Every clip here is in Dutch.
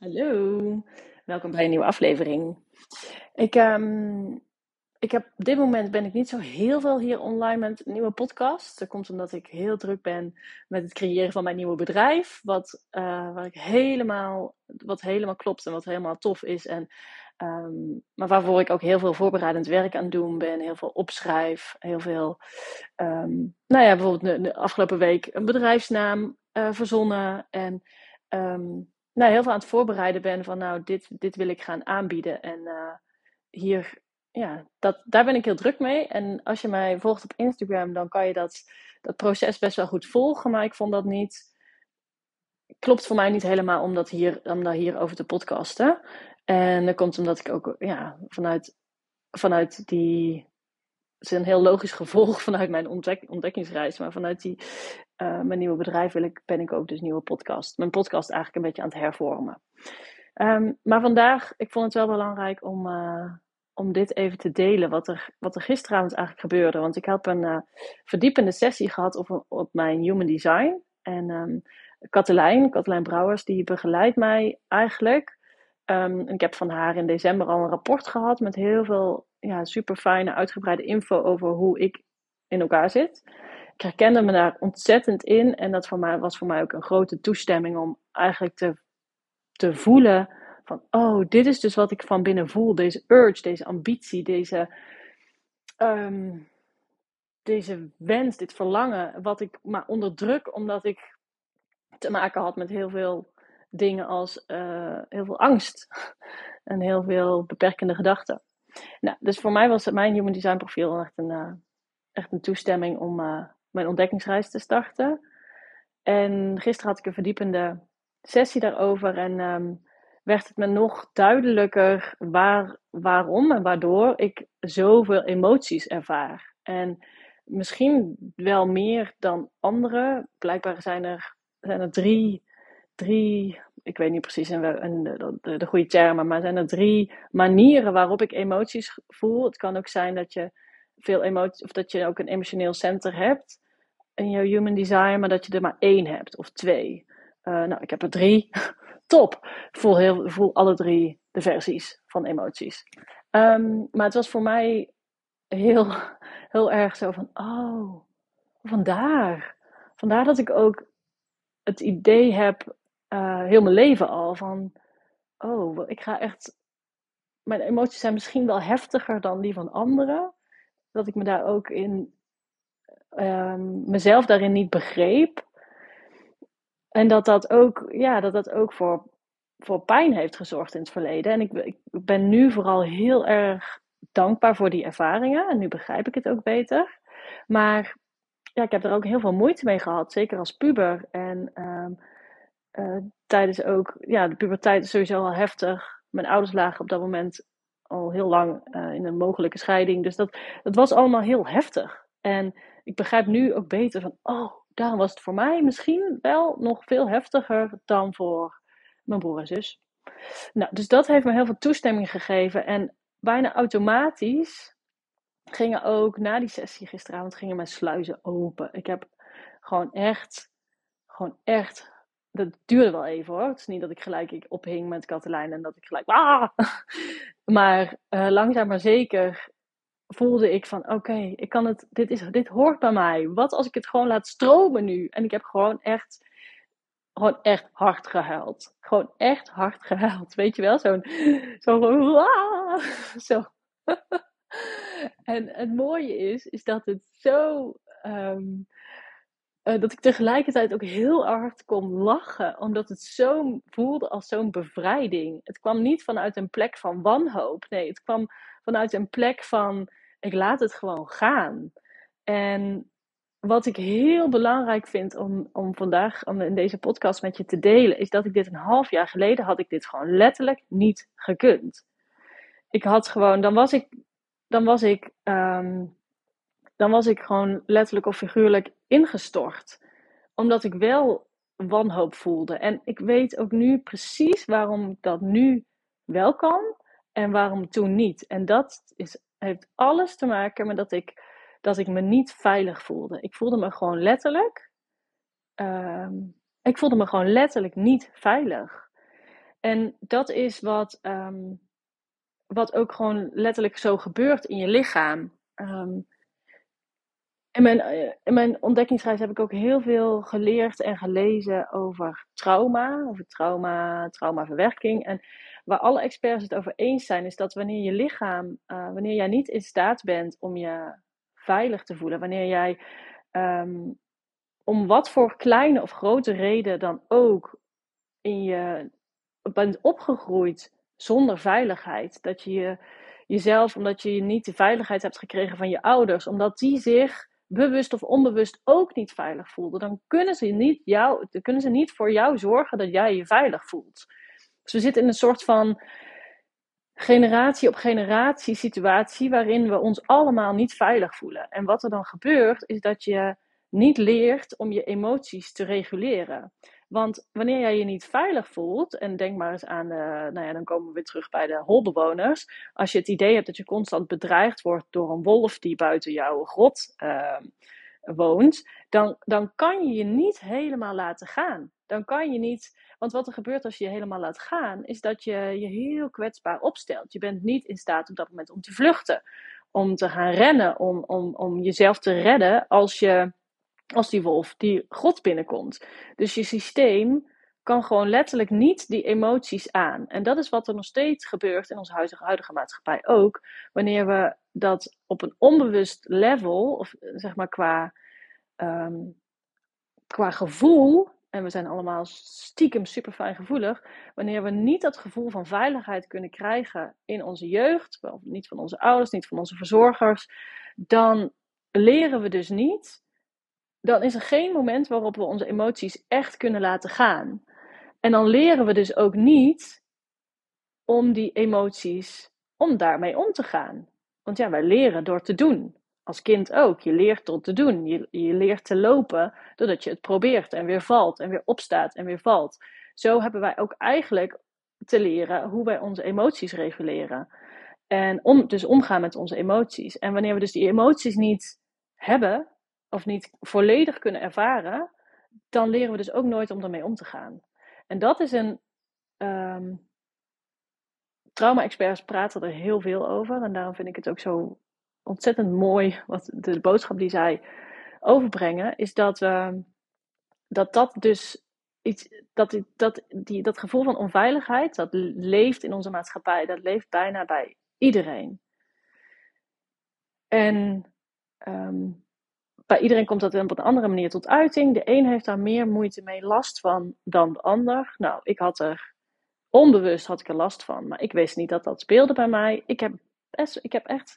Hallo, welkom bij een nieuwe aflevering. Ik, ehm, ik heb, op dit moment ben ik niet zo heel veel hier online met een nieuwe podcast. Dat komt omdat ik heel druk ben met het creëren van mijn nieuwe bedrijf. Wat, ik helemaal, wat helemaal klopt en wat helemaal tof is. En, ehm, maar waarvoor ik ook heel veel voorbereidend werk aan doen ben. Heel veel opschrijf. Heel veel, um, nou ja, bijvoorbeeld de, de, afgelopen week een bedrijfsnaam uh, verzonnen. En nou, heel veel aan het voorbereiden ben van nou, dit, dit wil ik gaan aanbieden. En uh, hier, ja, dat, daar ben ik heel druk mee. En als je mij volgt op Instagram, dan kan je dat, dat proces best wel goed volgen. Maar ik vond dat niet, klopt voor mij niet helemaal om dat hier, om daar hier over te podcasten. En dat komt omdat ik ook ja, vanuit, vanuit die het is een heel logisch gevolg vanuit mijn ontdek ontdekkingsreis. Maar vanuit die, uh, mijn nieuwe bedrijf wil ik, ben ik ook dus nieuwe podcast. Mijn podcast eigenlijk een beetje aan het hervormen. Um, maar vandaag, ik vond het wel belangrijk om, uh, om dit even te delen. Wat er, wat er gisteravond eigenlijk gebeurde. Want ik heb een uh, verdiepende sessie gehad op, op mijn human design. En um, Katelijn Brouwers, die begeleidt mij eigenlijk. Um, ik heb van haar in december al een rapport gehad met heel veel ja, super fijne, uitgebreide info over hoe ik in elkaar zit. Ik herkende me daar ontzettend in en dat voor mij, was voor mij ook een grote toestemming om eigenlijk te, te voelen van, oh, dit is dus wat ik van binnen voel. Deze urge, deze ambitie, deze, um, deze wens, dit verlangen, wat ik maar onderdruk omdat ik te maken had met heel veel dingen als uh, heel veel angst en heel veel beperkende gedachten. Nou, dus voor mij was mijn Human Design profiel echt een, uh, echt een toestemming om uh, mijn ontdekkingsreis te starten. En gisteren had ik een verdiepende sessie daarover en um, werd het me nog duidelijker waar, waarom en waardoor ik zoveel emoties ervaar. En misschien wel meer dan anderen. Blijkbaar zijn er, zijn er drie, drie ik weet niet precies in de, de, de, goede termen, maar zijn er drie manieren waarop ik emoties voel. Het kan ook zijn dat je veel emoties, of dat je ook een emotioneel center hebt in jouw human design, maar dat je er maar één hebt of twee. Uh, nou, ik heb er drie. Top! Voel, heel, voel alle drie de versies van emoties. Um, maar het was voor mij heel, heel erg zo van, oh, vandaar. Vandaar dat ik ook het idee heb uh, heel mijn leven al. Van, oh, ik ga echt. Mijn emoties zijn misschien wel heftiger dan die van anderen. Dat ik me daar ook in. Um, mezelf daarin niet begreep. En dat dat ook, ja, dat dat ook voor, voor pijn heeft gezorgd in het verleden. En ik, ik ben nu vooral heel erg dankbaar voor die ervaringen. En nu begrijp ik het ook beter. Maar ja, ik heb er ook heel veel moeite mee gehad. Zeker als puber. En um, uh, tijdens ook, ja, de puberteit is sowieso al heftig. Mijn ouders lagen op dat moment al heel lang uh, in een mogelijke scheiding. Dus dat, dat was allemaal heel heftig. En ik begrijp nu ook beter van, oh, daarom was het voor mij misschien wel nog veel heftiger dan voor mijn broer en zus. Nou, dus dat heeft me heel veel toestemming gegeven. En bijna automatisch gingen ook na die sessie gisteravond gingen mijn sluizen open. Ik heb gewoon echt, gewoon echt dat duurde wel even hoor. Het is niet dat ik gelijk ophing met Katelijn en dat ik gelijk. Ah! Maar uh, langzaam maar zeker voelde ik van oké, ik kan het, dit, is, dit hoort bij mij. Wat als ik het gewoon laat stromen nu? En ik heb gewoon echt, gewoon echt hard gehuild. Gewoon echt hard gehuild. Weet je wel? Zo'n, zo, ah! en het mooie is, is dat het zo. Um, uh, dat ik tegelijkertijd ook heel hard kon lachen, omdat het zo voelde als zo'n bevrijding. Het kwam niet vanuit een plek van wanhoop, nee, het kwam vanuit een plek van ik laat het gewoon gaan. En wat ik heel belangrijk vind om, om vandaag om in deze podcast met je te delen, is dat ik dit een half jaar geleden had ik dit gewoon letterlijk niet gekund. Ik had gewoon, dan was ik, dan was ik um, dan was ik gewoon letterlijk of figuurlijk ingestort. Omdat ik wel wanhoop voelde. En ik weet ook nu precies waarom dat nu wel kan en waarom toen niet. En dat is, heeft alles te maken met dat ik, dat ik me niet veilig voelde. Ik voelde me gewoon letterlijk. Uh, ik voelde me gewoon letterlijk niet veilig. En dat is wat, ehm, wat ook gewoon letterlijk zo gebeurt in je lichaam. Um, in mijn, eh, in mijn ontdekkingsreis heb ik ook heel veel geleerd en gelezen over trauma, over trauma, traumaverwerking. En waar alle experts het over eens zijn, is dat wanneer je lichaam, uh, wanneer jij niet in staat bent om je veilig te voelen, wanneer jij um, om wat voor kleine of grote reden dan ook in je bent opgegroeid zonder veiligheid, dat je jezelf, omdat je niet de veiligheid hebt gekregen van je ouders, omdat die zich bewust of onbewust ook niet veilig voelden, dan kunnen ze niet, jou, kunnen ze niet voor jou zorgen dat jij je veilig voelt. Dus we zitten in een soort van generatie op generatie situatie waarin we ons allemaal niet veilig voelen. En wat er dan gebeurt, is dat je niet leert om je emoties te reguleren. Want wanneer jij je niet veilig voelt, en denk maar eens aan, de, nou ja, dan komen we weer terug bij de holbewoners. Als je het idee hebt dat je constant bedreigd wordt door een wolf die buiten jouw grot uh, woont, dan, dan kan je je niet helemaal laten gaan. Dan kan je niet, want wat er gebeurt als je je helemaal laat gaan, is dat je je heel kwetsbaar opstelt. Je bent niet in staat op dat moment om te vluchten, om te gaan rennen, om, om, om jezelf te redden als je als die wolf die grot binnenkomt. Dus je systeem kan gewoon letterlijk niet die emoties aan. En dat is wat er nog steeds gebeurt in onze huidige, huidige maatschappij ook. Wanneer we dat op een onbewust level, of zeg maar qua, um, qua gevoel, en we zijn allemaal stiekem super fijn gevoelig, wanneer we niet dat gevoel van veiligheid kunnen krijgen in onze jeugd, wel niet van onze ouders, niet van onze verzorgers, dan leren we dus niet dan is er geen moment waarop we onze emoties echt kunnen laten gaan. En dan leren we dus ook niet om die emoties, om daarmee om te gaan. Want ja, wij leren door te doen. Als kind ook. Je leert door te doen. Je, je leert te lopen doordat je het probeert en weer valt en weer opstaat en weer valt. Zo hebben wij ook eigenlijk te leren hoe wij onze emoties reguleren. En om, dus omgaan met onze emoties. En wanneer we dus die emoties niet hebben, of niet volledig kunnen ervaren, dan leren we dus ook nooit om ermee om te gaan. En dat is een. Um, Trauma-experts praten er heel veel over. En daarom vind ik het ook zo ontzettend mooi. Wat de boodschap die zij overbrengen, is dat we, dat, dat dus iets. Dat, dat, die, dat gevoel van onveiligheid, dat leeft in onze maatschappij. Dat leeft bijna bij iedereen. En um, bij iedereen komt dat op een andere manier tot uiting. De een heeft daar meer moeite mee, last van dan de ander. Nou, ik had er onbewust had ik er last van, maar ik wist niet dat dat speelde bij mij. Ik heb, best, ik heb echt,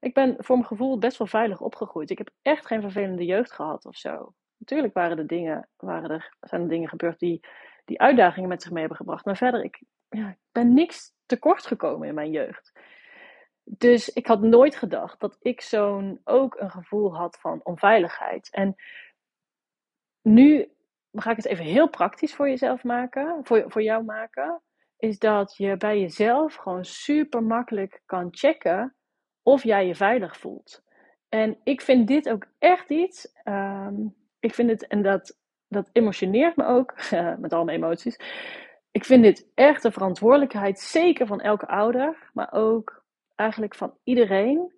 ik ben voor mijn gevoel best wel veilig opgegroeid. Ik heb echt geen vervelende jeugd gehad of zo. Natuurlijk waren er dingen, waren er, zijn er dingen gebeurd die, die uitdagingen met zich mee hebben gebracht. Maar verder, ik ja, ben niks tekort gekomen in mijn jeugd. Dus ik had nooit gedacht dat ik zo'n ook een gevoel had van onveiligheid. En nu ga ik het even heel praktisch voor jezelf maken, voor, voor jou maken. Is dat je bij jezelf gewoon super makkelijk kan checken of jij je veilig voelt. En ik vind dit ook echt iets. Um, ik vind het, en dat, dat emotioneert me ook, met al mijn emoties. Ik vind dit echt een verantwoordelijkheid, zeker van elke ouder, maar ook eigenlijk van iedereen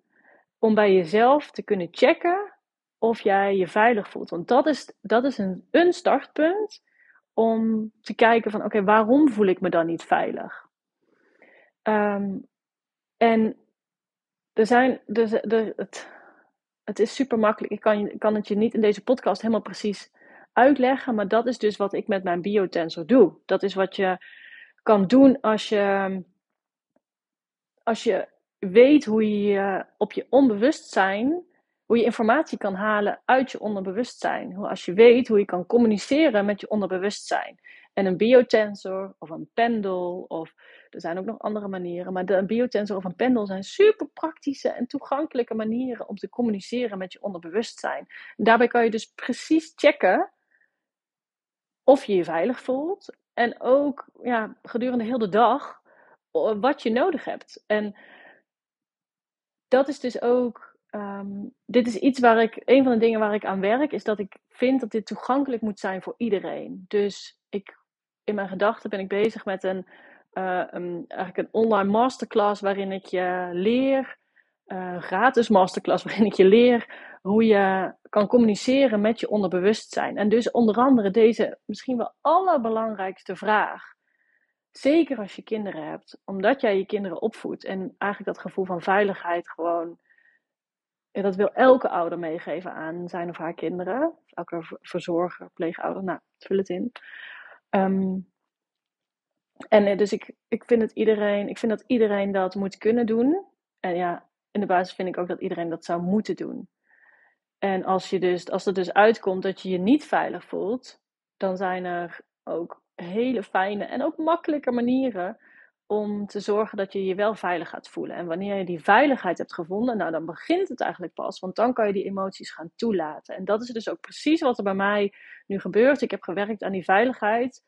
om bij jezelf te kunnen checken of jij je veilig voelt. Want dat is, dat is een, een startpunt om te kijken van oké, waarom voel ik me dan niet veilig? Um, en er zijn, dus, er, het, het is super makkelijk. Ik kan, kan het je niet in deze podcast helemaal precies uitleggen, maar dat is dus wat ik met mijn biotensor doe. Dat is wat je kan doen als je, als je weet hoe je op je onbewustzijn, hoe je informatie kan halen uit je onderbewustzijn. Als je weet hoe je kan communiceren met je onderbewustzijn. En een biotensor of een pendel, of er zijn ook nog andere manieren, maar een biotensor of een pendel zijn super praktische en toegankelijke manieren om te communiceren met je onderbewustzijn. daarbij kan je dus precies checken of je je veilig voelt en ook ja, gedurende heel de dag wat je nodig hebt. En dat is dus ook. Um, dit is iets waar ik. Een van de dingen waar ik aan werk, is dat ik vind dat dit toegankelijk moet zijn voor iedereen. Dus ik in mijn gedachten ben ik bezig met een, een, eigenlijk een online masterclass waarin ik je leer, uh, gratis masterclass waarin ik je leer hoe je kan communiceren met je onderbewustzijn. En dus onder andere deze misschien wel allerbelangrijkste vraag. Zeker als je kinderen hebt, omdat jij je kinderen opvoedt en eigenlijk dat gevoel van veiligheid gewoon dat wil elke ouder meegeven aan zijn of haar kinderen. Elke verzorger, pleegouder, nou, vul het in. Um, en eh, dus ik, ik, vind het iedereen, ik vind dat iedereen dat moet kunnen doen. En ja, in de basis vind ik ook dat iedereen dat zou moeten doen. En als, je dus, als er dus uitkomt dat je je niet veilig voelt, dan zijn er ook hele fijne en ook makkelijke manieren om te zorgen dat je je wel veilig gaat voelen. En wanneer je die veiligheid hebt gevonden, nou dan begint het eigenlijk pas. Want dan kan je die emoties gaan toelaten. En dat is dus ook precies wat er bij mij nu gebeurt. Ik heb gewerkt aan die veiligheid.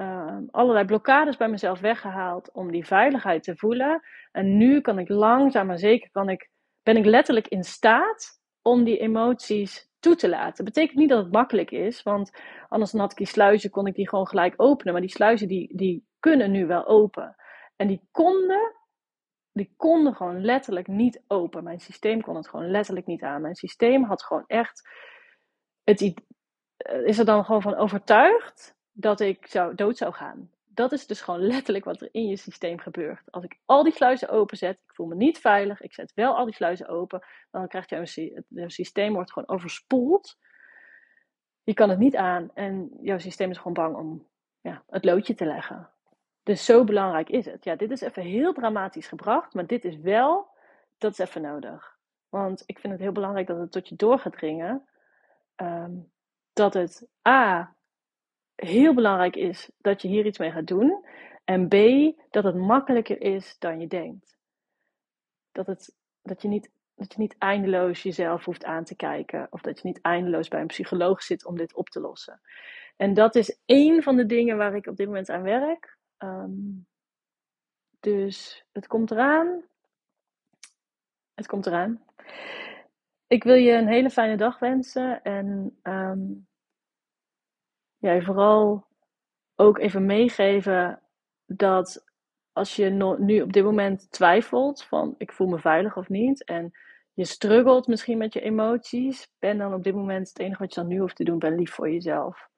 Uh, allerlei blokkades bij mezelf weggehaald om die veiligheid te voelen. En nu kan ik langzaam maar zeker, kan ik, ben ik letterlijk in staat om die emoties toe te laten. Dat betekent niet dat het makkelijk is, want anders had ik die sluizen, kon ik die gewoon gelijk openen. Maar die sluizen die, die kunnen nu wel open. En die konden, die konden gewoon letterlijk niet open. Mijn systeem kon het gewoon letterlijk niet aan. Mijn systeem had gewoon echt, het, eh, is er dan gewoon van overtuigd dat ik zou, dood zou gaan. Dat is dus gewoon letterlijk wat er in je systeem gebeurt. Als ik al die sluizen openzet, ik voel me niet veilig, ik zet wel al die sluizen open, dan krijgt jouw systeem wordt gewoon overspoeld. Je kan het niet aan en jouw systeem is gewoon bang om ja, het loodje te leggen. Dus zo belangrijk is het. Ja, dit is even heel dramatisch gebracht, maar dit is wel, dat is even nodig. Want ik vind het heel belangrijk dat het tot je door gaat dringen. Ehm, dat het A, heel belangrijk is dat je hier iets mee gaat doen. En B, dat het makkelijker is dan je denkt. Dat, het, dat, je niet, dat je niet eindeloos jezelf hoeft aan te kijken. Of dat je niet eindeloos bij een psycholoog zit om dit op te lossen. En dat is één van de dingen waar ik op dit moment aan werk. Um, dus het komt eraan. Het komt eraan. Ik wil je een hele fijne dag wensen. En um, ja, vooral ook even meegeven dat als je nu op dit moment twijfelt van ik voel me veilig of niet. En je struggelt misschien met je emoties. Ben dan op dit moment het enige wat je dan nu hoeft te doen, ben lief voor jezelf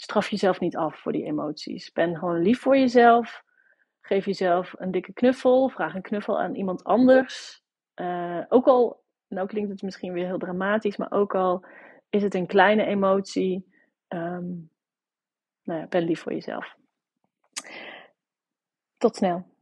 straf jezelf niet af voor die emoties. Ben gewoon lief voor jezelf. Geef jezelf een dikke knuffel. Vraag een knuffel aan iemand anders. Uh, ook al, nou klinkt het misschien weer heel dramatisch, maar ook al is het een kleine emotie. Um, nou ja, ben lief voor jezelf. Tot snel.